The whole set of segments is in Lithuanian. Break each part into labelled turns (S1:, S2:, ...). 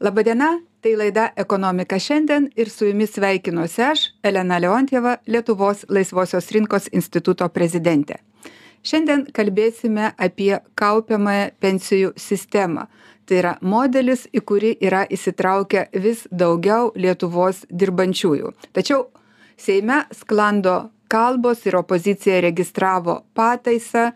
S1: Labadiena, tai laida Ekonomika šiandien ir su jumis sveikinuosi aš, Elena Leontjeva, Lietuvos Laisvosios rinkos instituto prezidentė. Šiandien kalbėsime apie kaupiamąją pensijų sistemą. Tai yra modelis, į kurį yra įsitraukę vis daugiau Lietuvos dirbančiųjų. Tačiau Seime sklando kalbos ir opozicija registravo pataisą,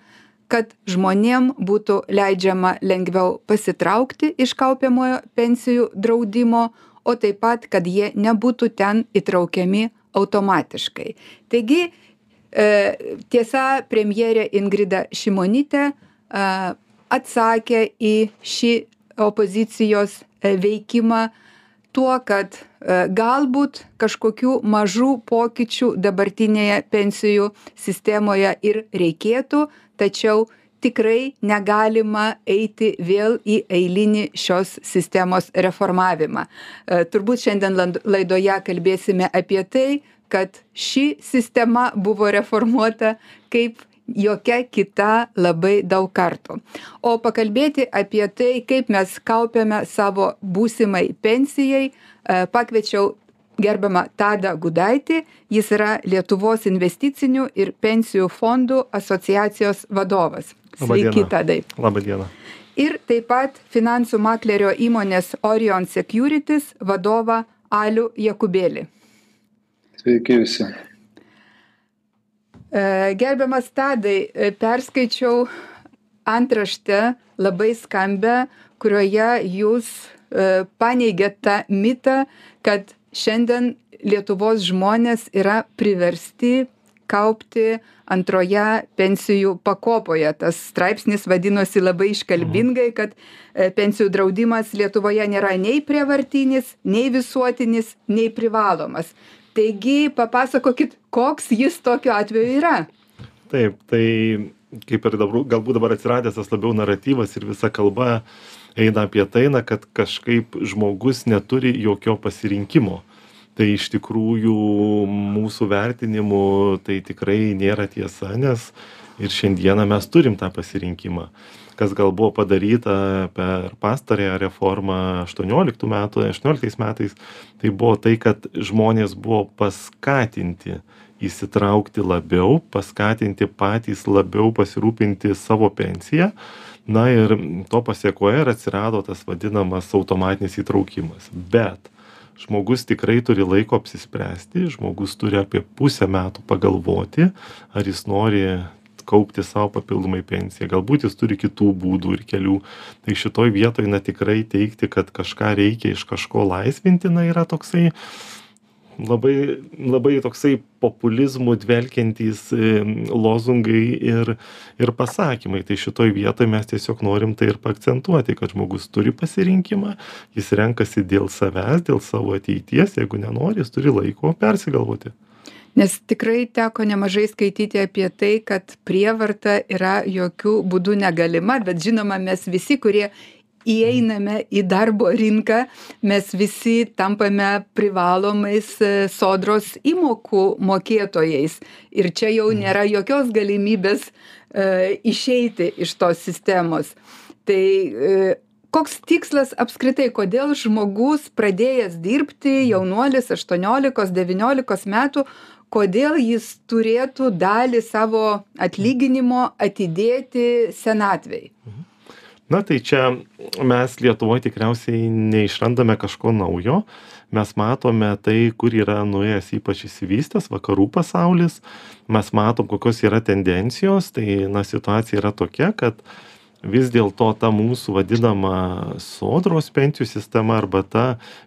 S1: kad žmonėm būtų leidžiama lengviau pasitraukti iš kaupiamojo pensijų draudimo, o taip pat, kad jie nebūtų ten įtraukiami automatiškai. Taigi, e, tiesa, premjerė Ingrida Šimonytė e, atsakė į šį opozicijos e, veikimą tuo, kad galbūt kažkokių mažų pokyčių dabartinėje pensijų sistemoje ir reikėtų, tačiau tikrai negalima eiti vėl į eilinį šios sistemos reformavimą. E, turbūt šiandien laidoje kalbėsime apie tai, kad ši sistema buvo reformuota kaip jokia kita labai daug kartų. O pakalbėti apie tai, kaip mes kaupiame savo būsimai pensijai, e, pakviečiau gerbiamą tadą gudaitį jis yra lietuvos investicinių ir pensijų fondų asociacijos vadovas. Sveiki tadai.
S2: Laba diena
S1: ir taip pat finansų maklerio įmonės orion securities vadovą alių jakubėlį.
S3: Sveiki visi.
S1: E, gerbiamas tadai e, perskaičiau antraštę labai skambią kurioje jūs e, paneigėt tą mitą kad šiandien lietuvos žmonės yra priversti kaupti antroje pensijų pakopoje. Tas straipsnis vadinosi labai iškalbingai kad e, pensijų draudimas lietuvoje nėra nei prievartinis nei visuotinis nei privalomas. Taigi papasakokit koks jis tokiu atveju yra?
S2: Taip tai kaip ir dabar galbūt dabar atsiradęs tas labiau naratyvas ir visa kalba eina apie tai na kad kažkaip žmogus neturi jokio pasirinkimo. Tai iš tikrųjų mūsų vertinimu tai tikrai nėra tiesa nes ir šiandieną mes turim tą pasirinkimą. Kas gal buvo padaryta per pastarąją reformą aštuonioliktų metų aštuonioliktais metais tai buvo tai kad žmonės buvo paskatinti įsitraukti labiau paskatinti patys labiau pasirūpinti savo pensija na ir to pasekoje ir atsirado tas vadinamas automatinis įtraukimas. Bet žmogus tikrai turi laiko apsispręsti žmogus turi apie pusę metų pagalvoti ar jis nori kaupti sau papildomai pensiją. Galbūt jis turi kitų būdų ir kelių. Tai šitoj vietoj na tikrai teigti kad kažką reikia iš kažko laisvinti na yra toksai labai labai toksai populizmu dvelkiantys lozungai ir ir pasakymai. Tai šitoj vietoj mes tiesiog norim tai ir paakcentuoti kad žmogus turi pasirinkimą jis renkasi dėl savęs dėl savo ateities jeigu nenori jis turi laiko persigalvoti.
S1: Nes tikrai teko nemažai skaityti apie tai kad prievarta yra jokiu būdu negalima bet žinoma mes visi kurie įeiname į darbo rinką mes visi tampame privalomais e, sodros įmokų mokėtojais ir čia jau mhm. nėra jokios galimybės e, išeiti iš tos sistemos tai e, koks tikslas apskritai kodėl žmogus pradėjęs dirbti mhm. jaunuolis aštuoniolikos devyniolikos metų kodėl jis turėtų dalį savo atlyginimo atidėti senatvei
S2: mhm na tai čia mes lietuvoj tikriausiai neišrandame kažko naujo. Mes matome tai kur yra nuėjęs ypač išsivystęs vakarų pasaulis. Mes matom kokios yra tendencijos. Tai na situacija yra tokia kad vis dėlto ta mūsų vadinama sodros pensijų sistema arba ta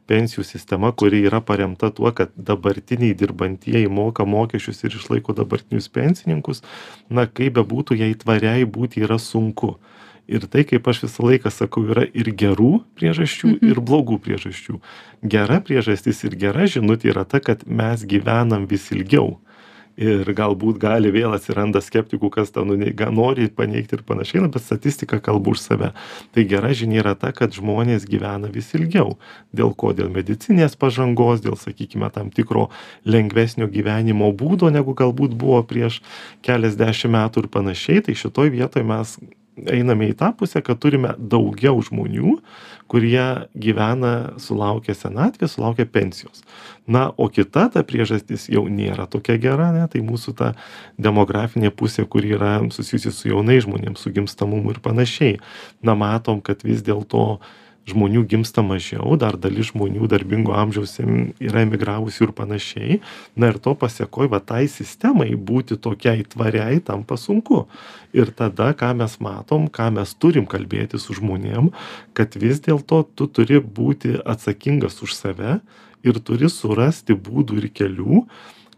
S2: pensijų sistema kuri yra paremta tuo kad dabartiniai dirbantieji moka mokesčius ir išlaiko dabartinius pensininkus na kaip bebūtų jai tvariai būti yra sunku ir tai kaip aš visą laiką sakau yra ir gerų priežasčių
S1: mhm.
S2: ir blogų priežasčių. Gera priežastis ir gera žinutė yra ta kad mes gyvenam vis ilgiau. Ir galbūt gali vėl atsiranda skeptikų kas tą nuneigia nori paneigti ir panašiai na bet statistika kalba už save. Tai gera žinia yra ta kad žmonės gyvena vis ilgiau. Dėl ko? Dėl medicininės pažangos dėl sakykime tam tikro lengvesnio gyvenimo būdo negu galbūt buvo prieš keliasdešim metų ir panašiai. Tai šitoj vietoj mes einame į tą pusę, kad turime daugiau žmonių, kurie gyvena sulaukę senatvės, sulaukę pensijos. Na, o kita ta priežastis jau nėra tokia gera, ne, tai mūsų ta demografinė pusė, kur yra susijusi su jaunai žmonėms, su gimstamumu ir panašiai. Na, matom, kad vis dėlto žmonių gimsta mažiau, dar dalis žmonių darbingo amžiaus yra emigravusių ir panašiai. Na ir to pasiekoj, va tai sistemai būti tokiai tvariai tampa sunku. Ir tada, ką mes matom, ką mes turim kalbėti su žmonėm, kad vis dėlto tu turi būti atsakingas už save ir turi surasti būdų ir kelių,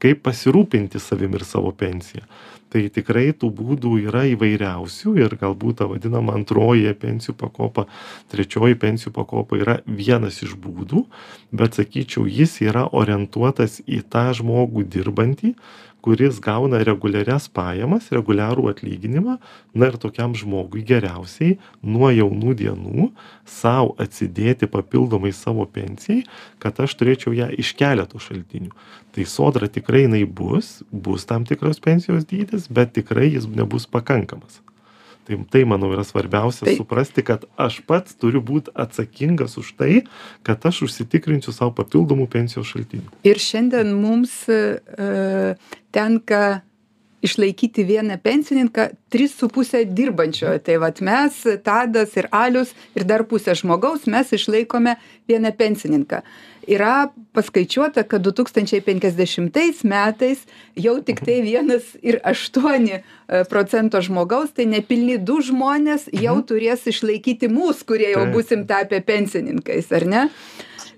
S2: kaip pasirūpinti savim ir savo pensiją. Tai tikrai tų būdų yra įvairiausių ir galbūt ta vadinama antroji pensijų pakopa trečioji pensijų pakopa yra vienas iš būdų bet sakyčiau jis yra orientuotas į tą žmogų dirbantį kuris gauna reguliarias pajamas reguliarų atlyginimą na ir tokiam žmogui geriausiai nuo jaunų dienų sau atsidėti papildomai savo pensijai kad aš turėčiau ją iš keleto šaltinių. Tai sodra tikrai jinai bus bus tam tikras pensijos dydis bet tikrai jis nebus pakankamas tai tai manau yra svarbiausia
S1: Tai-
S2: suprasti kad aš pats turiu būt atsakingas už tai kad aš užsitikrinsiu sau papildomų pensijos šaltinių.
S1: Ir šiandien mums e, tenka išlaikyti vieną pensininką, tris su pusę dirbančiojo. Tai vad mes, Tadas ir Alius ir dar pusę žmogaus, mes išlaikome vieną pensininką. Yra paskaičiuota, kad 2050 metais jau tik tai vienas ir aštuoni e, procento žmogaus, tai nepilni du žmonės jau turės išlaikyti mūsų, kurie jau busim tapę pensininkais, ar ne?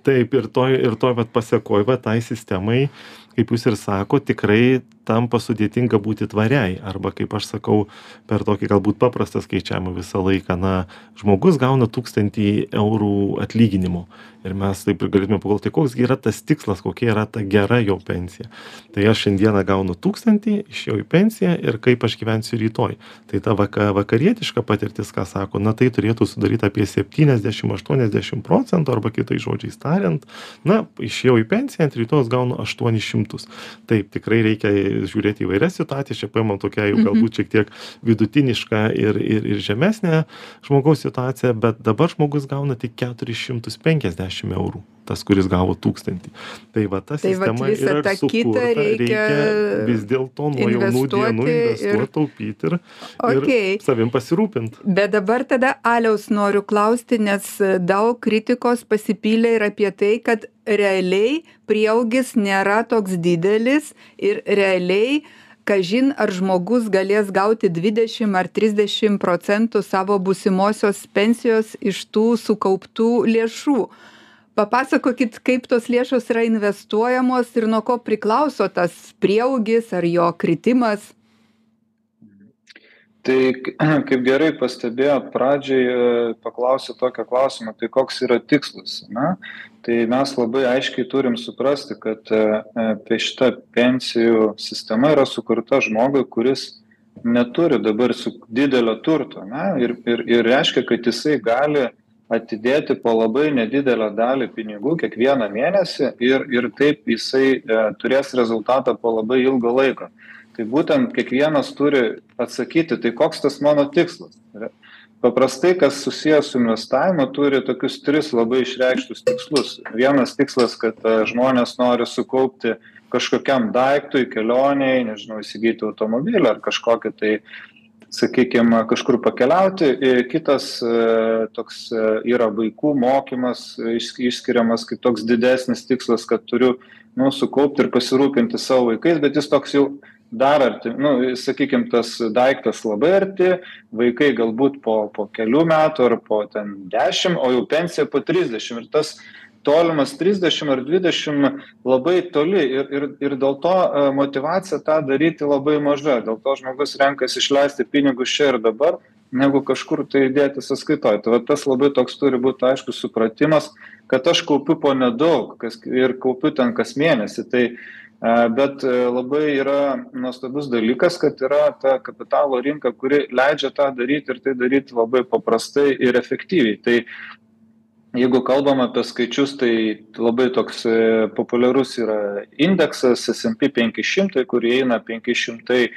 S2: taip ir toj ir toj vat pasekoj va tai sistemai kaip jūs ir sakot tikrai tampa sudėtinga būti tvariai. Arba kaip aš sakau per tokį galbūt paprastą skaičiavimą visą laiką na žmogus gauna tūkstantį eurų atlyginimo. Ir mes taip ir galėtume pagalvot tai koks gi yra tas tikslas kokia yra ta gera jo pensija. Tai aš šiandieną gaunu tūkstantį išėjau į pensiją ir kaip aš gyvensiu rytoj. Tai ta vaka vakarietiška patirtis ką sako na tai turėtų sudaryt apie septyniasdešim aštuoniasdešim procentų arba kitais žodžiais tariant na išėjau į pensiją ant rytojaus gaunu aštuonis šimtus taip tikrai reikia žiūrėt į įvairias situacijas čia paimam tokią jau galbūt šiek tiek vidutinišką ir ir ir žemesnę žmogaus situaciją bet dabar žmogus gauna tik keturis šimtus penkiasdešim eurų tas kuris gavo tūkstantį. Tai va ta
S1: Tai
S2: sistema
S1: visą
S2: yra
S1: kitą
S2: sukurta
S1: reikia
S2: vis dėlto nuo jaunų dienų
S1: investuoti ir-
S2: investuot taupyt ir
S1: Okei.
S2: ir savim pasirūpint.
S1: Bet dabar tada Aliaus noriu klausti, nes daug kritikos pasipylė ir apie tai, kad realiai prieaugis nėra toks didelis ir realiai, kažin ar žmogus galės gauti 20 ar 30 procentų savo busimosios pensijos iš tų sukauptų lėšų. Papasakokit, kaip tos lėšos yra investuojamos ir nuo ko priklauso tas prieaugis ar jo kritimas.
S3: Tai kaip gerai pastebėjot, pradžiai e, paklausė tokio klausimo, tai koks yra tikslas. Na? Tai mes labai aiškiai turim suprasti, kad e, e, apie šitą pensijų sistema yra sukurta žmogui, kuris neturi dabar su didelio turto. Na? Ir, ir, ir reiškia, kad jisai gali atidėti po labai nedidelę dalį pinigų kiekvieną mėnesį ir, ir taip jisai e, turės rezultatą po labai ilgo laiko. Tai būtent kiekvienas turi atsakyti, tai koks tas mano tikslas. Paprastai, kas susijęs su investavimu, turi tokius tris labai išreikštus tikslus. Vienas tikslas, kad e, žmonės nori sukaupti kažkokiam daiktui, kelioniai, nežinau, įsigyti automobilį ar kažkokį tai, sakykime, kažkur pakeliauti. Ir Kitas e, toks e, yra vaikų mokymas, iš- išskiriamas kaip toks didesnis tikslas, kad turiu nu, sukaupti ir pasirūpinti savo vaikais, bet jis toks jau dar arti, nu, sakykime, tas daiktas labai arti, vaikai galbūt po, po kelių metų ar po ten dešimt, o jau pensija po 30. Ir tas tolimas 30 ar 20 labai toli ir, ir, ir dėl to e, motivacija tą daryti labai maža. Dėl to žmogus renkasi išleisti pinigus čia ir dabar, negu kažkur tai dėti sąskaitoje. Tai va tas labai toks turi būti aiškus supratimas, kad aš kaupiu po nedaug kas, ir kaupiu ten kas mėnesį. Tai E, Bet e, labai yra nuostabus dalykas, kad yra ta kapitalo rinka, kuri leidžia tą daryti ir tai daryti labai paprastai ir efektyviai. Tai jeigu kalbam apie skaičius tai labai toks e, populiarus yra indeksas penki šimtai kur įeina penki šimtai e,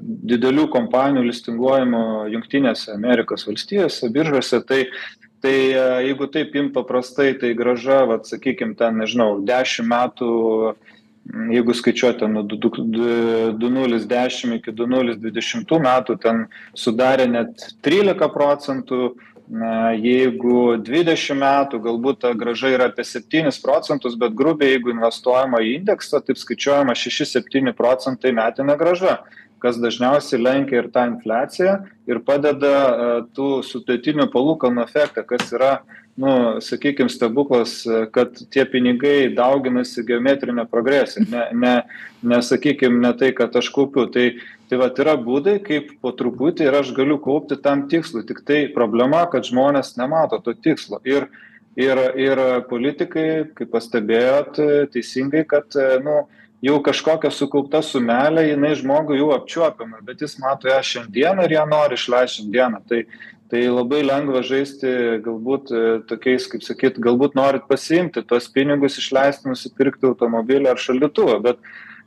S3: didelių kompanijų listinguojamų jungtinėse amerikos valstijose biržose tai tai jeigu taip imt paprastai tai grąža vat sakykim ten nežinau dešim metų jeigu skaičiuot ten nuo du du du nulis dešim iki du nulis dvidešimtų metų ten sudarė net trylika procentų. Na jeigu dvidešim metų galbūt ta grąža yra apie septynis procentus bet grubiai jeigu investuojama į indeksą taip skaičiuojama šeši septyni procentai metinė grąža kas dažniausiai lenkia ir tą infliaciją ir padeda e, tų sutartinių palūkanų efektą kas yra nu sakykim stebuklas kad tie pinigai dauginasi geometrine progresija ne ne ne sakykim ne tai kad aš kaupiu. Tai tai vat yra būdai kaip po truputį ir aš galiu kaupti tam tikslui. Tiktai problema kad žmonės nemato to tikslo. Ir ir ir politikai kaip pastebėjot teisingai kad nu jau kažkokia sukaupta sumelė jinai žmogui jau apčiuopiama bet jis mato ją šiandieną ir ją nori išleist šiandieną. Tai tai labai lengva žaisti galbūt tokiais kaip sakyt galbūt norit pasiimti tuos pinigus išleist nusipirkti automobilį ar šaldytuvą bet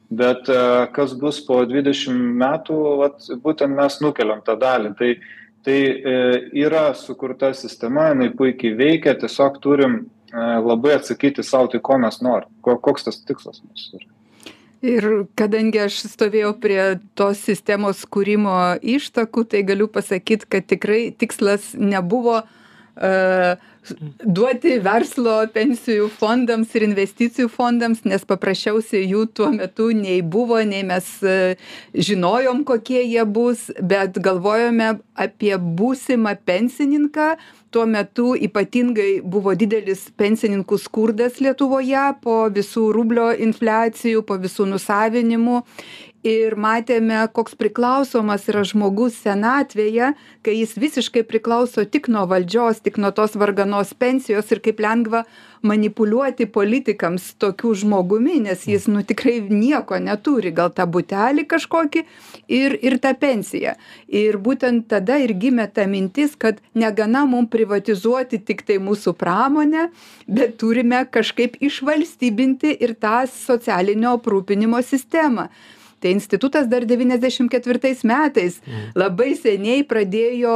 S3: bet kas bus po dvidešim metų vat būtent mes nukeliam tą dalį. Tai tai yra sukurta sistema jinai puikiai veikia tiesiog turim labai atsakyti sau tai ko mes norim ko koks tas tikslas mūsų yra
S1: ir kadangi aš stovėjau prie tos sistemos kūrimo ištakų tai galiu pasakyt kad tikrai tikslas nebuvo duoti verslo pensijų fondams ir investicijų fondams nes paprasčiausiai jų tuo metu nei buvo nei mes žinojom kokie jie bus bet galvojome apie būsimą pensininką tuo metu ypatingai buvo didelis pensininkų skurdas lietuvoje po visų rublio infliacijų po visų nusavinimų ir matėme koks priklausomas yra žmogus senatvėje kai jis visiškai priklauso tik nuo valdžios tik nuo tos varganos pensijos ir kaip lengva manipuliuoti politikams tokiu žmogumi nes jis nu tikrai nieko neturi gal tą butelį kažkokį ir ir tą pensiją. Ir būtent tada ir gimė ta mintis kad negana mum privatizuoti tiktai mūsų pramonę bet turime kažkaip išvalstybinti ir tą socialinio aprūpinimo sistemą tai institutas dar devyniasdešim ketvirtais metais labai seniai pradėjo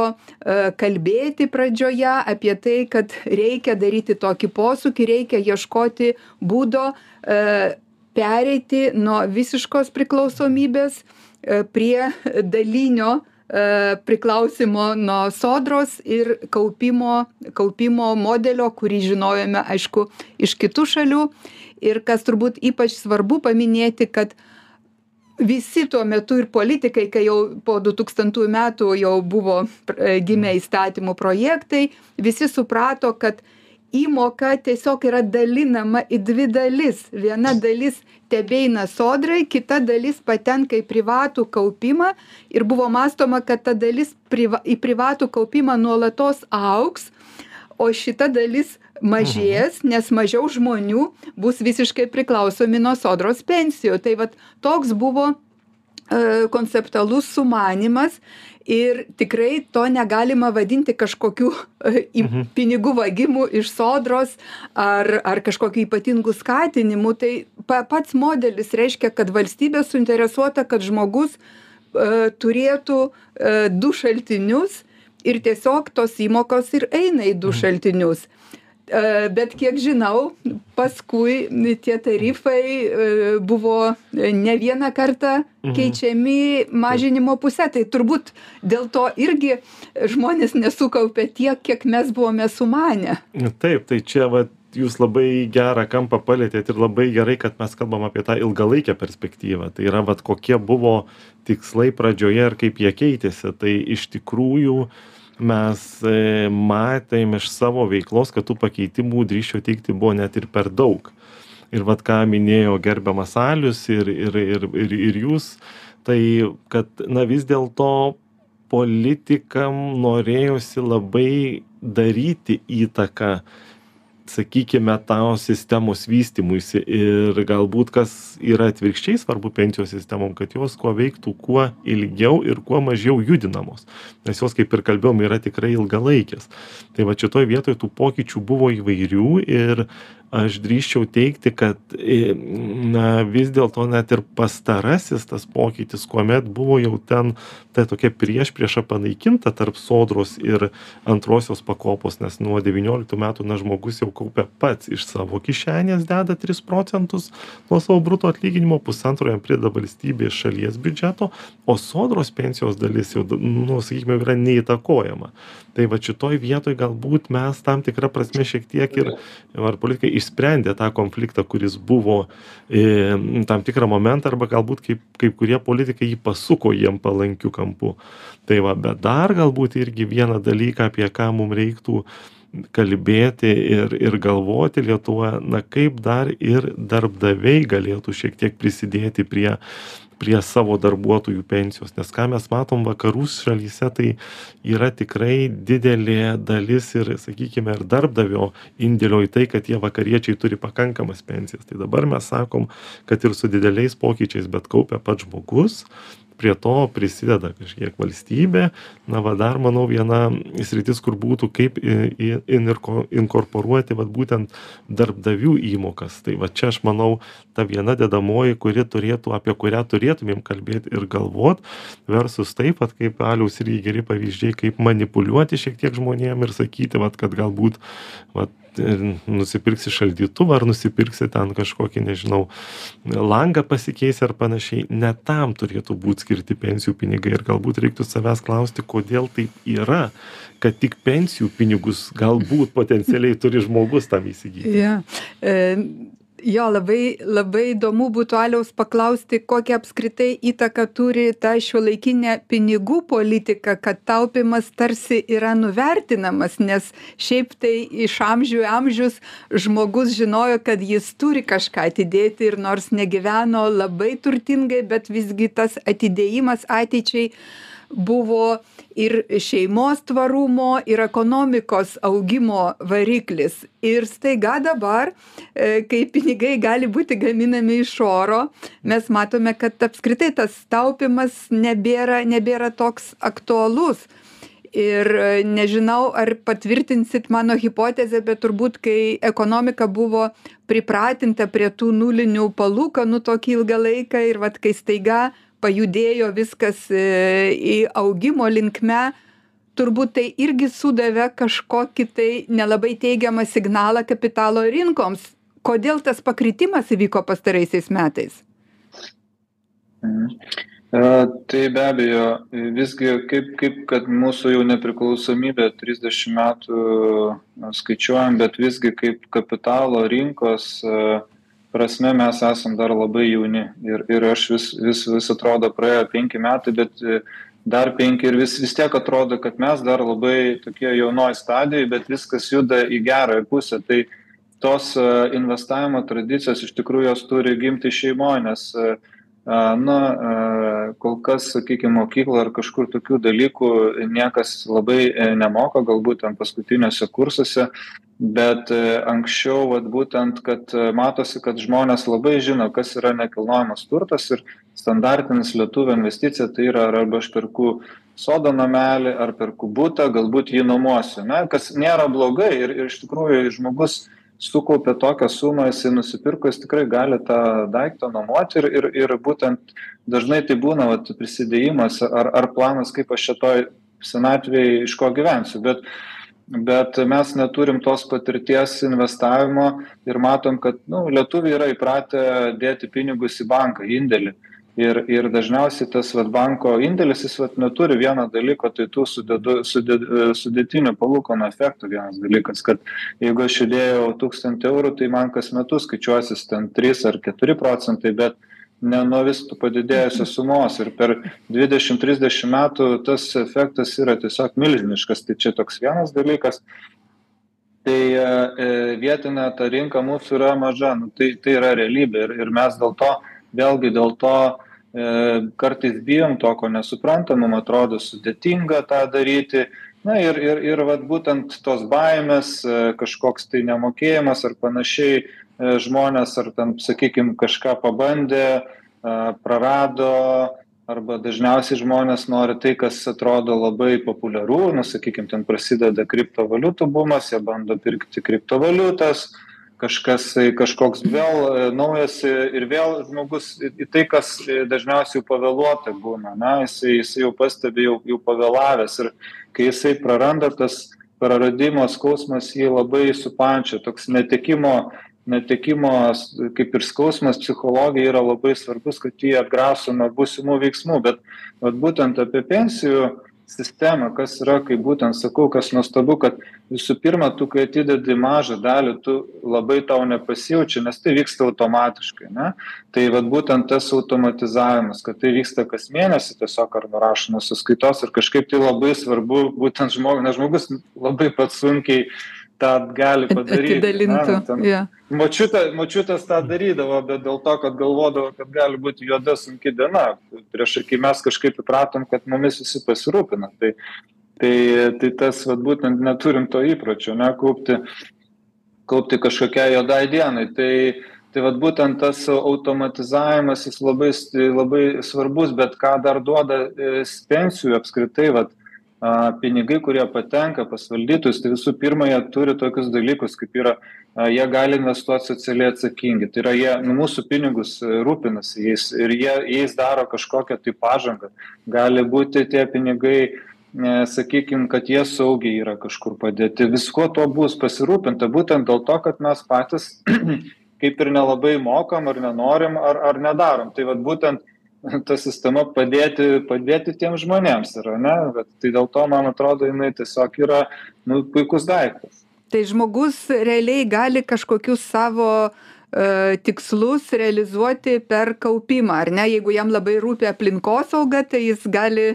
S1: kalbėti pradžioje apie tai kad reikia daryti tokį posūkį reikia ieškoti būdo pereiti nuo visiškos priklausomybės prie dalinio priklausymo nuo sodros ir kaupimo kaupimo modelio kurį žinojome aišku iš kitų šalių. Ir kas turbūt ypač svarbu paminėti kad visi tuo metu ir politikai kai jau po du tūkstantųjų metų jau buvo gimę įstatymų projektai visi suprato kad įmoka tiesiog yra dalinama į dvi dalis. Viena dalis tebeina sodrai kita dalis patenka į privatų kaupimą ir buvo mąstoma kad ta dalis priva į privatų kaupimą nuolatos augs o šita dalis mažės nes mažiau žmonių bus visiškai priklausomi nuo sodros pensijų. Tai vat toks buvo konceptualus sumanymas ir tikrai to negalima vadinti kažkokiu į pinigų vagimu iš sodros ar ar kažkokiu ypatingu skatinimu. Tai pa pats modelis reiškia kad valstybė suinteresuota kad žmogus turėtų du šaltinius ir tiesiog tos įmokos ir eina į du šaltinius bet kiek žinau paskui tie tarifai buvo ne vieną kartą keičiami mažinimo puse. Tai turbūt dėl to irgi žmonės nesukaupė tiek kiek mes buvome sumanę.
S2: Taip tai čia vat jūs labai gerą kampą palietėt ir labai gerai kad mes kalbam apie tą ilgalaikę perspektyvą. Tai yra vat kokie buvo tikslai pradžioje ir kaip jie keitėsi. Tai iš tikrųjų mes matėm iš savo veiklos kad tų pakeitimų drįsčiau teigti buvo net ir per daug. Ir vat ką minėjo gerbiamas alius ir ir ir ir ir jūs tai kad na vis dėlto politikam norėjosi labai daryti įtaką sakykime tos sistemos vystymuisi ir galbūt kas yra atvirkščiai svarbu pensijų sistemom kad jos kuo veiktų kuo ilgiau ir kuo mažiau judinamos. Nes jos kaip ir kalbėjom yra tikrai ilgalaikės. Tai vat šitoj vietoj tų pokyčių buvo įvairių ir aš drįsčiau teigti kad na vis dėlto net ir pastarasis tas pokytis kuomet buvo jau ten ta tokia priešprieša panaikinta tarp sodros ir antrosios pakopos nes nuo devynioliktų metų na žmogus jau kaupia pats iš savo kišenės deda tris procentus nuo savo bruto atlyginimo pusantro jam prideda valstybė iš šalies biudžeto o sodros pensijos dalis jau nu sakykime yra neįtakojama. Tai vat šitoj vietoj galbūt mes tam tikra prasme šiek tiek ir ar politikai išsprendė tą konfliktą kuris buvo e, tam tikrą momentą arba galbūt kaip kai kurie politikai jį pasuko jiem palankiu kampu. Tai va bet dar galbūt irgi vieną dalyką apie ką mum reiktų kalbėti ir ir galvoti lietuvoje na kaip dar ir darbdaviai galėtų šiek tiek prisidėti prie prie savo darbuotojų pensijos nes ką mes matom vakarų šalyse tai yra tikrai didelė dalis ir sakykime ir darbdavio indėlio į tai kad tie vakariečiai turi pakankamas pensijas. Tai dabar mes sakom kad ir su dideliais pokyčiais bet kaupia pats žmogus prie to prisideda kažkiek valstybė. Na va dar manau viena sritis kur būtų kaip į į inirko inkorporuoti vat būtent darbdavių įmokas. Tai va čia aš manau ta viena dedamoji kuri turėtų apie kurią turėtumėm kalbėt ir galvot versus taip vat kaip aliaus irgi geri pavyzdžiai kaip manipuliuoti šiek tiek žmonėm ir sakyti vat kad galbūt vat nusipirksi šaldytuvą ar nusipirksi ten kažkokį nežinau langą pasikeisi ar panašiai ne tam turėtų būt skirti pensijų pinigai ir galbūt reiktų savęs klausti kodėl taip yra kad tik pensijų pinigus galbūt potencialiai turi žmogus tam įsigyti
S1: ja. e, jo labai labai įdomu būtų aliaus paklausti kokią apskritai įtaką turi ta šiuolaikinė pinigų politika kad taupymas tarsi yra nuvertinamas nes šiaip tai iš amžių į amžius žmogus žinojo kad jis turi kažką atidėti ir nors negyveno labai turtingai bet visgi tas atidėjimas ateičiai buvo ir šeimos tvarumo ir ekonomikos augimo variklis. Ir staiga dabar e, kai pinigai gali būti gaminami iš oro mes matome kad apskritai tas taupymas nebėra nebėra toks aktualus. Ir e, nežinau ar patvirtinsit mano hipotezę bet turbūt kai ekonomika buvo pripratinta prie tų nulinių palūkanų tokį ilgą laiką ir vat kai staiga pajudėjo viskas e, į augimo linkme, turbūt tai irgi sudavė kažkokį tai nelabai teigiamą signalą kapitalo rinkoms. Kodėl tas pakritimas įvyko pastaraisiais metais?
S3: Mhm. E, tai be abejo, visgi kaip, kaip kad mūsų jau nepriklausomybė 30 metų skaičiuojam, bet visgi kaip kapitalo rinkos uh, prasme mes esam dar labai jauni. Ir ir aš vis vis vis atrodo praėjo penki metai bet e, dar penki ir vis vis tiek atrodo kad mes dar labai tokioj jaunoj stadijoj bet viskas juda į gerąją pusę. Tai tos e, investavimo tradicijos iš tikrųjų jos turi gimti šeimoj nes e, na kol kas sakykim mokykloj ar kažkur tokių dalykų niekas labai nemoko galbūt ten paskutiniuose kursuose bet e, anksčiau vat būtent kad e, matosi kad žmonės labai žino kas yra nekilnojamas turtas ir standartinis lietuvio investicija tai yra arba aš perku sodo namelį ar perku butą galbūt jį nuomosiu na kas nėra blogai ir ir iš tikrųjų žmogus sukaupė tokią sumą jisai nusipirko jis tikrai gali tą daiktą nuomoti ir ir ir būtent dažnai tai būna vat prisidėjimas ar ar planas kaip aš čia toj senatvėj iš ko gyvensiu. Bet bet mes neturim tos patirties investavimo ir matom kad nu lietuviai yra įpratę dėti pinigus į banką indėlį ir ir dažniausiai tas vat banko indėlis jis vat neturi vieno dalyko tai tų sudedu suded sudėtinių palūkanų efektų vienas dalykas kad jeigu aš įdėjau tūkstantį eurų tai man kas metus skaičiuosis ten trys ar keturi procentai bet ne nuo vis padidėjusios sumos. Ir per dvidešim trisdešim metų tas efektas yra tiesiog milžiniškas. Tai čia toks vienas dalykas. Tai e, vietinė ta rinka mūsų yra maža nu tai tai yra realybė. Ir ir mes dėl to vėlgi dėl to kartais bijom to ko nesuprantam mum atrodo sudėtinga tą daryti. Na ir ir ir vat būtent tos baimės kažkoks tai nemokėjimas ar panašiai žmonės ar ten sakykim kažką pabandė prarado arba dažniausiai žmonės nori tai kas atrodo labai populiaru na sakykim ten prasideda kriptovaliutų bumas jie bando pirkti kriptovaliutas kažkas tai kažkoks vėl e, naujas e, ir vėl žmogus į tai kas e, dažniausiai jau pavėluota būna na jisai jisai jau pastebi jau jau pavėlavęs ir kai jisai praranda tas praradimo skausmas jį labai supančia toks netekimo netekimo kaip ir skausmas psichologijai yra labai svarbus kad jį atgraso nuo būsimų veiksmų bet vat būtent apie pensijų sistemą kas yra kaip būtent sakau kas nuostabu kad visų pirma tu kai atidedi mažą dalį tu labai tau nepasijaučia nes tai vyksta automatiškai ane tai vat būtent tas automatizavimas kad tai vyksta kas mėnesį tiesiog ar nurašomos sąskaitos ir kažkaip tai labai svarbu būtent žmogui nes žmogus labai pats sunkiai tą gali padaryti.
S1: Atidalintų.
S3: Ten, yeah. močiutė, močiutės tą darydavo, bet dėl to, kad galvodavo, kad gali būti juoda sunki diena. Prieš kai mes kažkaip įpratom, kad mumis visi pasirūpina. Tai, tai, tai tas, vat, būtent neturim to įpročio, ne, kaupti, kaupti kažkokiai juodai dienai. Tai, tai vat būtent tas automatizavimas jis labai, labai svarbus, bet ką dar duoda e, pensijų apskritai, vat, pinigai, kurie patenka pas valdytojus, tai visų pirma, jie turi tokius dalykus, kaip yra, jie gali investuoti socialiai atsakingi. Tai yra, jie nu, mūsų pinigus e, rūpinasi jais ir jie, jais daro kažkokią tai pažangą. Gali būti tie pinigai, e, sakykime, kad jie saugiai yra kažkur padėti. Visko to bus pasirūpinta būtent dėl to, kad mes patys kaip ir nelabai mokam ar nenorim ar, ar nedarom. Tai vad būtent ta sistema padėti padėti tiems žmonėms yra ane vat tai dėl to man atrodo jinai tiesiog yra nu puikus daiktas
S1: tai žmogus realiai gali kažkokius savo e, tikslus realizuoti per kaupimą, ar ne? Jeigu jam labai rūpi aplinkosauga, tai jis gali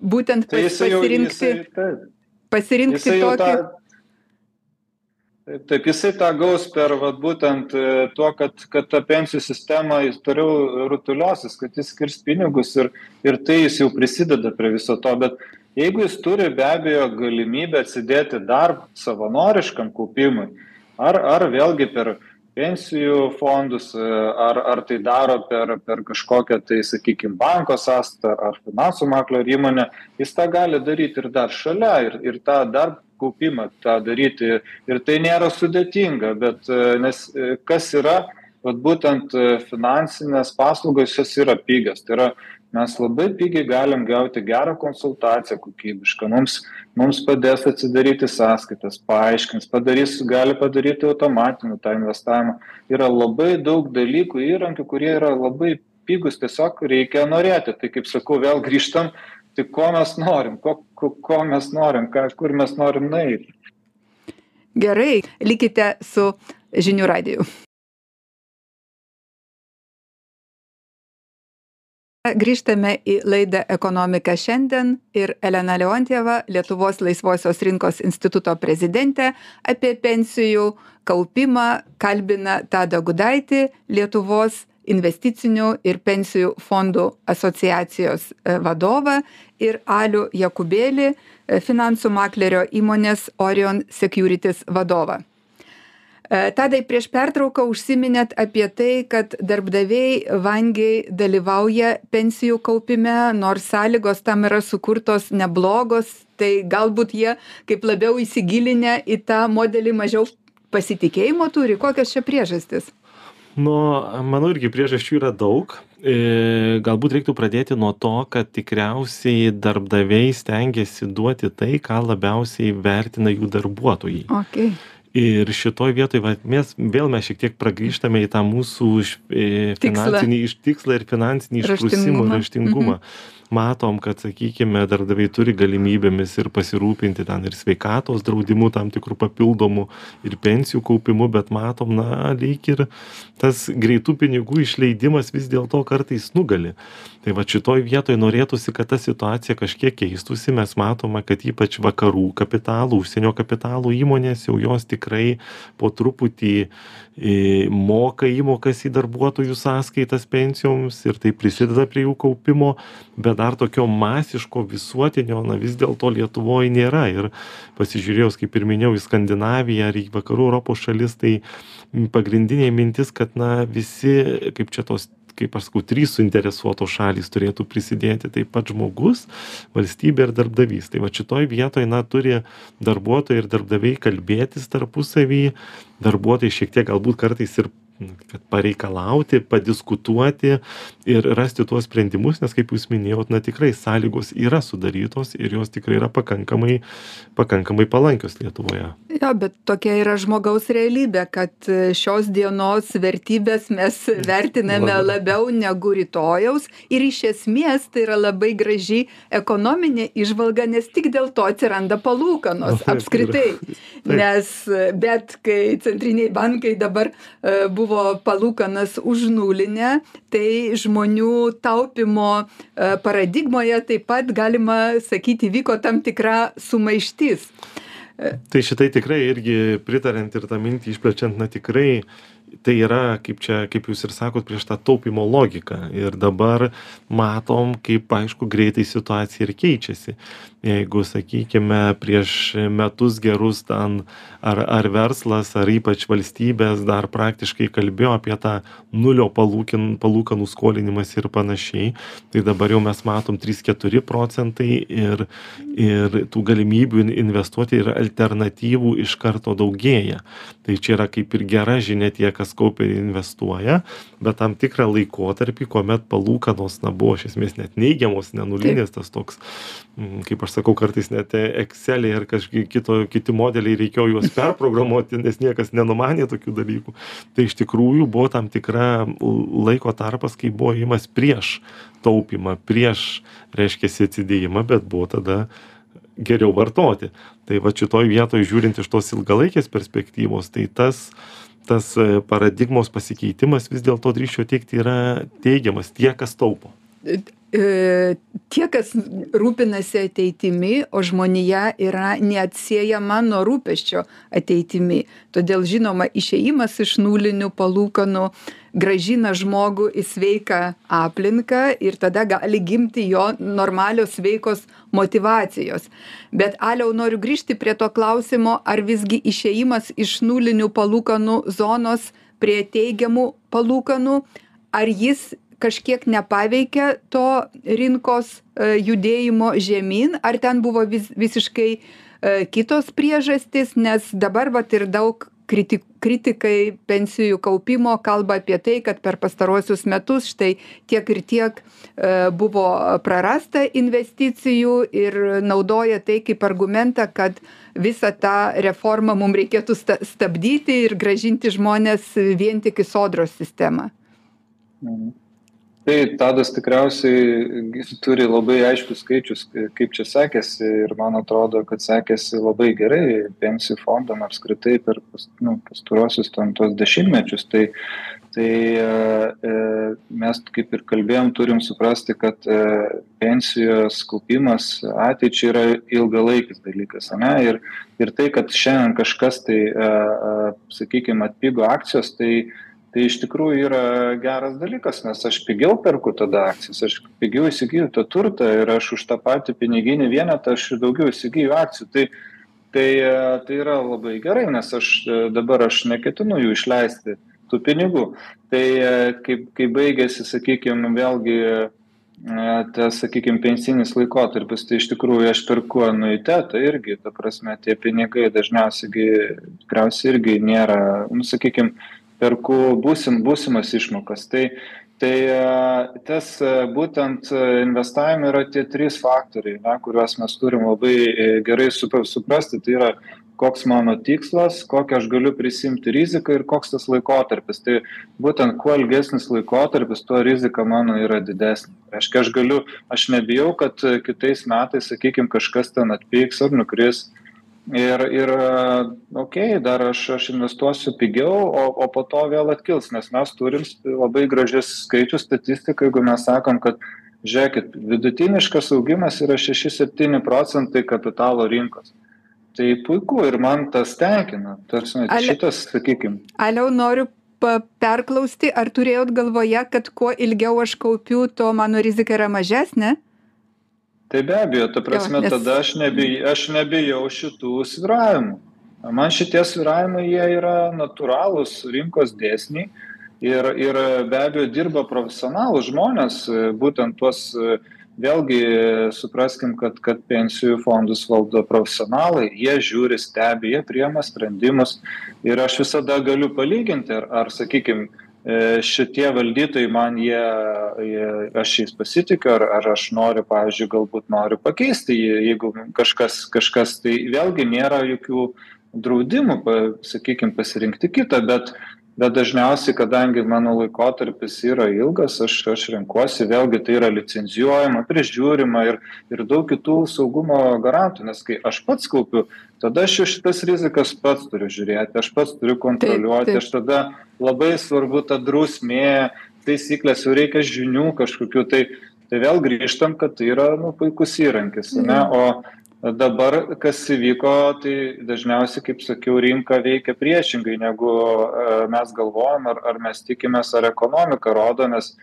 S1: būtent tai jisai pasirinkti, jau, jisai, taip. pasirinkti jisai tokį. Ta,
S3: taip taip jisai tą gaus per vat būtent e, tuo kad kad ta pensijų sistema jis toliau rutuliosis kad jis skirs pinigus ir ir tai jis jau prisideda prie viso to. Bet jeigu jis turi be abejo galimybę atsidėti dar savanoriškam kaupimui ar ar vėlgi per pensijų fondus e, ar ar tai daro per per kažkokią tai sakykim banko sąskaitą ar finansų maklio įmonę jis tą gali daryt ir dar šalia ir ir tą dar kaupimą tą daryti. Ir tai nėra sudėtinga bet e, nes e, kas yra vat būtent finansinės paslaugos jos yra pigios. Tai yra mes labai pigiai galim gauti gerą konsultaciją kokybišką mums mums padės atsidaryti sąskaitas paaiškins padarys gali padaryti automatiniu tą investavimą yra labai daug dalykų įrankių kurie yra labai pigūs tiesiog reikia norėti tai kaip sakau vėl grįžtam tai ko mes norim, ko, ko, ko mes norim, ką, kur mes norim nueiti.
S1: Gerai, likite su žinių radiju. Grįžtame į laidą Ekonomika šiandien ir Elena Leontieva, Lietuvos laisvosios rinkos instituto prezidentė, apie pensijų kaupimą kalbina Tada Gudaitį, Lietuvos investicinių ir pensijų fondų asociacijos e, vadovą ir alių jakubėlį e, finansų maklerio įmonės orion securities vadovą tadai prieš pertrauką užsiminėt apie tai kad darbdaviai vangiai dalyvauja pensijų kaupime nors sąlygos tam yra sukurtos neblogos tai galbūt jie kaip labiau įsigilinę į tą modelį mažiau pasitikėjimo turi. Kokios čia priežastys?
S2: Nu manau irgi priežasčių yra daug. E, galbūt reiktų pradėti nuo to kad tikriausiai darbdaviai stengiasi duoti tai ką labiausiai vertina jų darbuotojai.
S1: Okay.
S2: Ir šitoj vietoj, va, mes vėl mes šiek tiek pragrįžtame į tą mūsų e, finansinį iš tikslą ir finansinį išprusimą, raštingumą. Mhm. Matom kad sakykime darbdaviai turi galimybėmis ir pasirūpinti ten ir sveikatos draudimu tam tikru papildomu ir pensijų kaupimu bet matom na lyg ir tas greitų pinigų išleidimas vis dėlto kartais nugali. Tai vat šitoj vietoj norėtųsi kad ta situacija kažkiek keistųsi mes matome kad ypač vakarų kapitalų užsienio kapitalų įmonės jau jos tikrai tikrai po truputį moka įmokas į darbuotojų sąskaitas pensijoms ir tai prisideda prie jų kaupimo, bet dar tokio masiško visuotinio, na vis dėlto Lietuvoje nėra. Ir pasižiūrėjus, kaip ir minėjau, į Skandinaviją ar į vakarų Europos šalis, tai pagrindinė mintis, kad na visi, kaip čia tos kaip aš sakau trys suinteresuotos šalys turėtų prisidėti taip pat žmogus valstybė ir darbdavys. Tai vat šitoj vietoj na turi darbuotojai ir darbdaviai kalbėtis tarpusavy darbuotojai šiek tiek galbūt kartais ir kad pareikalauti padiskutuoti ir rasti tuos sprendimus nes kaip jūs minėjot na tikrai sąlygos yra sudarytos ir jos tikrai yra pakankamai pakankamai palankios lietuvoje.
S1: Jo bet tokia yra žmogaus realybė kad šios dienos vertybes mes vertiname labiau negu rytojaus ir iš esmės tai yra labai graži ekonominė įžvalga nes tik dėl to atsiranda palūkanos apskritai. Nes bet kai centriniai bankai dabar e, buvo buvo palūkanas užnulinę tai žmonių taupymo e, paradigmoje taip pat galima sakyti vyko tam tikra sumaištis.
S2: Tai šitai tikrai irgi pritariant ir tą mintį išplečiant, na tikrai tai yra kaip čia kaip jūs ir sakot prieš tą taupymo logiką ir dabar matom kaip aišku greitai situacija ir keičiasi jeigu sakykime prieš metus gerus ten ar ar verslas ar ypač valstybės dar praktiškai kalbėjo apie tą nulio palūkin palūkanų skolinimąsi ir panašiai tai dabar jau mes matom trys keturi procentai ir ir tų galimybių investuoti ir alternatyvų iš karto daugėja. Tai čia yra kaip ir gera žinia tie kas kaupia ir investuoja bet tam tikrą laikotarpį kuomet palūkanos na buvo iš esmės net neigiamos ne nulinės tas toks mm, kaip aš sakau kartais net ekseliai ar kažkokie kito kiti modeliai reikėjo juos perprogramuoti nes niekas nenumanė tokių dalykų. Tai iš tikrųjų buvo tam tikra laiko tarpas kai buvo ėjimas prieš taupymą prieš reiškiasi atsidėjimą bet buvo tada geriau vartoti. Tai vat šitoj vietoj žiūrint iš tos ilgalaikės perspektyvos tai tas tas e, paradigmos pasikeitimas vis dėlto drįsčiau teigti yra teigiamas. Tie kas taupo.
S1: E, tie, kas rūpinasi ateitimi, o žmonija yra neatsiejama nuo rūpeščio ateitimi. Todėl, žinoma, išeimas iš nulinių palūkanų gražina žmogų į sveiką aplinką ir tada gali gimti jo normalios sveikos motivacijos. Bet aliau noriu grįžti prie to klausimo, ar visgi išeimas iš nulinių palūkanų zonos prie teigiamų palūkanų, ar jis kažkiek nepaveikė to rinkos e, judėjimo žemyn, ar ten buvo vis, visiškai e, kitos priežastys, nes dabar vat ir daug kriti, kritikai pensijų kaupimo kalba apie tai, kad per pastaruosius metus štai tiek ir tiek e, buvo prarasta investicijų ir naudoja tai kaip argumentą, kad visą tą reformą mums reikėtų stabdyti ir gražinti žmonės vien tik į sodros sistemą.
S3: Mhm tai tadas tikriausiai turi labai aiškius skaičius kaip čia sekėsi ir man atrodo kad sekėsi labai gerai pensijų fondam apskritai per pas nu pastaruosius ten tuos dešimtmečius. Tai tai e, e, mes kaip ir kalbėjom turim suprasti kad e, pensijos kaupimas ateičiai yra ilgalaikis dalykas ane? Ir ir tai kad šiandien kažkas tai sakykim atpigo akcijos tai tai iš tikrųjų yra geras dalykas nes aš pigiau perku tada akcijas aš pigiau įsigyju tą turtą ir aš už tą patį piniginį vienetą aš daugiau įsigyju akcijų. Tai tai tai yra labai gerai nes aš dabar aš neketinu jų išleisti tų pinigų. Tai kaip kai baigiasi sakykim vėlgi tas sakykim pensinis laikotarpis tai iš tikrųjų aš perku anuitetą irgi ta prasme tie pinigai dažniausiai tikriausiai irgi nėra nu sakykim perku būsim būsimas išmokas. Tai tai tas būtent investavime yra tie trys faktoriai na kuriuos mes turim labai e, gerai supra suprasti. Tai yra koks mano tikslas kokią aš galiu prisiimti riziką ir koks tas laikotarpis. Tai būtent kuo ilgesnis laikotarpis tuo rizika mano yra didesnė. Reiškia aš galiu aš nebijau kad kitais metais sakykim kažkas ten atpigs ar nukris ir ir okei dar aš aš investuosiu pigiau o o po to vėl atkils nes mes turim labai gražius skaičius statistiką jeigu mes sakom kad žiūrėkit vidutiniškas augimas yra šeši septyni procentai kapitalo rinkos. Tai puiku ir man tas tenkina. Tarsi,
S1: Ale-
S3: šitas, sakykime,
S1: aliau noriu perklausti ar turėjot galvoje kad kuo ilgiau aš kaupiu tuo mano rizika yra mažesnė
S3: Tai be abejo, ta prasme,
S1: nes-
S3: tada aš, nebij, aš nebijau šitų sviravimų. Man šitie sviravimai jie yra natūralūs rinkos dėsniai ir, ir be abejo dirba profesionalų žmonės, būtent tuos, vėlgi supraskim, kad, kad pensijų fondus valdo profesionalai, jie žiūri, stebi, jie priema sprendimus ir aš visada galiu palyginti, ar, ar sakykime, šitie valdytojai man jie, jie aš jais pasitikiu, ar, ar aš noriu, pavyzdžiui, galbūt noriu pakeisti, jeigu kažkas, kažkas, tai vėlgi nėra jokių draudimų, sakykime, pasirinkti kitą, bet, bet dažniausiai, kadangi mano laikotarpis yra ilgas, aš, aš renkuosi, vėlgi tai yra licenzijuojama, prižiūrima ir, ir daug kitų saugumo garantų, nes kai aš pats kaupiu, tada aš šitas rizikas pats turiu žiūrėti, aš pats turiu kontroliuoti,
S1: Taip, taip.
S3: aš tada labai svarbu ta drausmė, taisyklės, jau reikia žinių kažkokių, tai, tai vėl grįžtam, kad tai yra nu, puikus įrankis, ne? o dabar kas įvyko, tai dažniausiai, kaip sakiau, rinka veikia priešingai, negu e, mes galvojam, ar, ar mes tikimės, ar ekonomika rodo, nes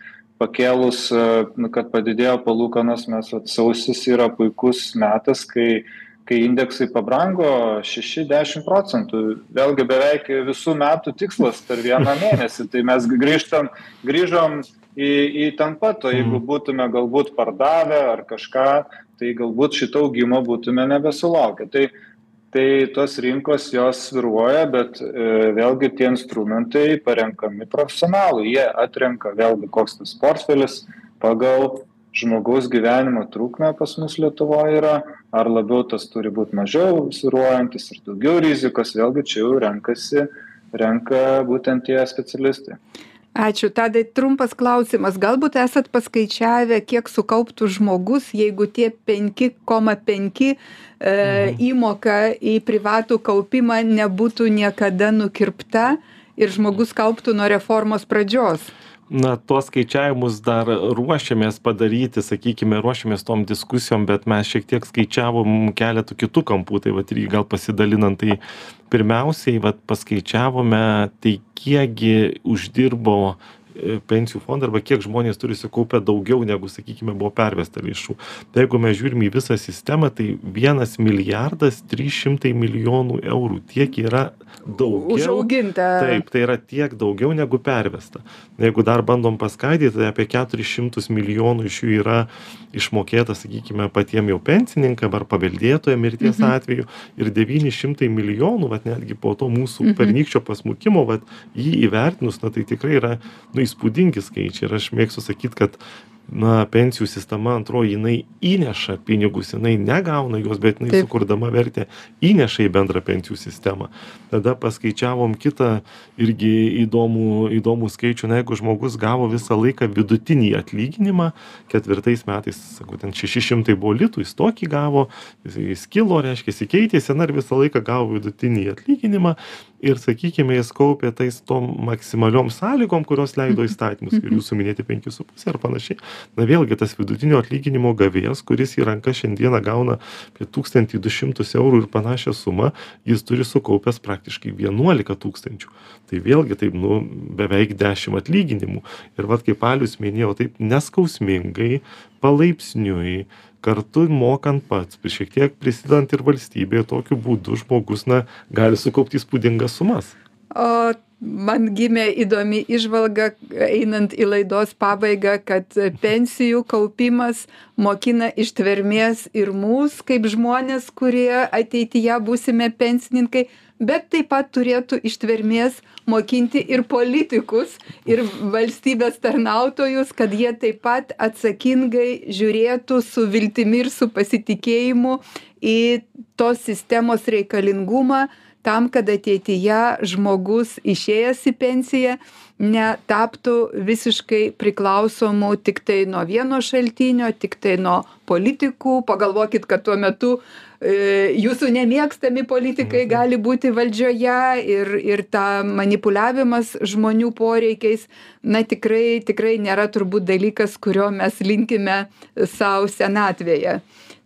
S3: pakėlus, e, kad padidėjo palūkanos, mes vat, sausis yra puikus metas, kai kai indeksai pabrango 6-10 procentų. Vėlgi beveik visų metų tikslas per vieną mėnesį. Tai mes grįžtam, grįžom į, į ten pat, o jeigu būtume galbūt pardavę ar kažką, tai galbūt šito augimo būtume nebesulaukę. Tai, tai tos rinkos jos sviruoja, bet e, vėlgi tie instrumentai parenkami profesionalų. Jie atrenka vėlgi koks tas portfelis pagal žmogaus gyvenimo trukmė pas mus Lietuvoje yra, ar labiau tas turi būti mažiau sviruojantis ir daugiau rizikos, vėlgi čia jau renkasi, renka būtent tie specialistai.
S1: Ačiū. Tadai trumpas klausimas. Galbūt esat paskaičiavę, kiek sukauptų žmogus, jeigu tie 5,5 e, įmoka į privatų kaupimą nebūtų niekada nukirpta ir žmogus kauptų nuo reformos pradžios.
S2: Na tuos skaičiavimus dar ruošiamės padaryti sakykime ruošiamės tom diskusijom bet mes šiek tiek skaičiavom keletu kitų kampų. Tai vat irgi gal pasidalinant tai pirmiausiai vat paskaičiavome tai kiek gi uždirbo pensijų fondai arba kiek žmonės turi sukaupę daugiau negu sakykime buvo pervesta lėšų tai jeigu mes žiūrim į visą sistemą tai vienas milijardas trys šimtai milijonų eurų tiek yra daugiau
S1: Užauginta.
S2: Taip, tai yra tiek daugiau negu pervesta. Jeigu dar bandom paskaidyti, tai apie 400 milijonų iš jų yra išmokėta, sakykime, patiem jau pensininkam ar paveldėtojo mirties mhm. atveju ir 900 milijonų, vat, netgi po to mūsų mhm. pernykščio pasmukimo, vat, jį įvertinus, na tai tikrai yra nu, įspūdingi skaičiai. Ir aš mėgstu sakyti, kad na pensijų sistema antroji jinai įneša pinigus jinai negauna juos bet jinai sukurdama vertę įneša į bendrą pensijų sistemą. Tada paskaičiavom kitą irgi įdomų įdomų skaičių. Na jeigu žmogus gavo visą laiką vidutinį atlyginimą ketvirtais metais sakau ten šeši šimtai buvo litų jis tokį gavo jis jis kilo reiškiasi keitėsi na ir visą laiką gavo vidutinį atlyginimą ir sakykime jis kaupė tais tom maksimaliom sąlygom kurios leido įstatymus. Ir jūsų minėti penki su puse ar panašiai na vėlgi tas vidutinio atlyginimo gavėjas kuris į rankas šiandieną gauna apie tūkstantį du šimtus eurų ir panašią sumą jis turi sukaupęs praktiškai vienuolika tūkstančių. Tai vėlgi taip nu beveik dešim atlyginimų. Ir vat kaip alius minėjo taip neskausmingai palaipsniui kartu mokant pats šiek tiek prisidedant ir valstybei tokiu būdu žmogus na gali sukaupt įspūdingas sumas.
S1: O man gimė įdomi išvalga, einant į laidos pabaigą, kad pensijų kaupimas mokina ištvermės ir mūsų kaip žmonės, kurie ateityje būsime pensininkai, bet taip pat turėtų ištvermės mokinti ir politikus, ir valstybės tarnautojus, kad jie taip pat atsakingai žiūrėtų su viltimi ir su pasitikėjimu į tos sistemos reikalingumą tam, kad ateityje žmogus išėjęs į pensiją netaptų visiškai priklausomu tik tai nuo vieno šaltinio, tik tai nuo politikų. Pagalvokit, kad tuo metu e, jūsų nemėgstami politikai gali būti valdžioje ir, ir ta manipuliavimas žmonių poreikiais, na tikrai, tikrai nėra turbūt dalykas, kurio mes linkime savo senatvėje.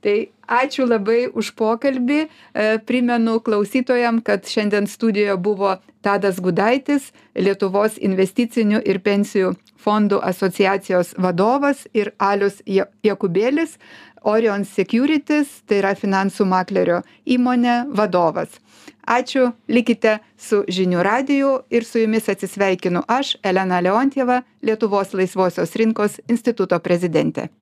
S1: tai ačiū labai už pokalbį. E, primenu klausytojam kad šiandien studijoje buvo tadas gudaitis lietuvos investicinių ir pensijų fondų asociacijos vadovas ir alius ja jakubėlis orion securities tai yra finansų maklerio įmonė vadovas. Ačiū likite su žinių radiju ir su jumis atsisveikinu aš elena leontjeva lietuvos laisvosios rinkos instituto prezidentė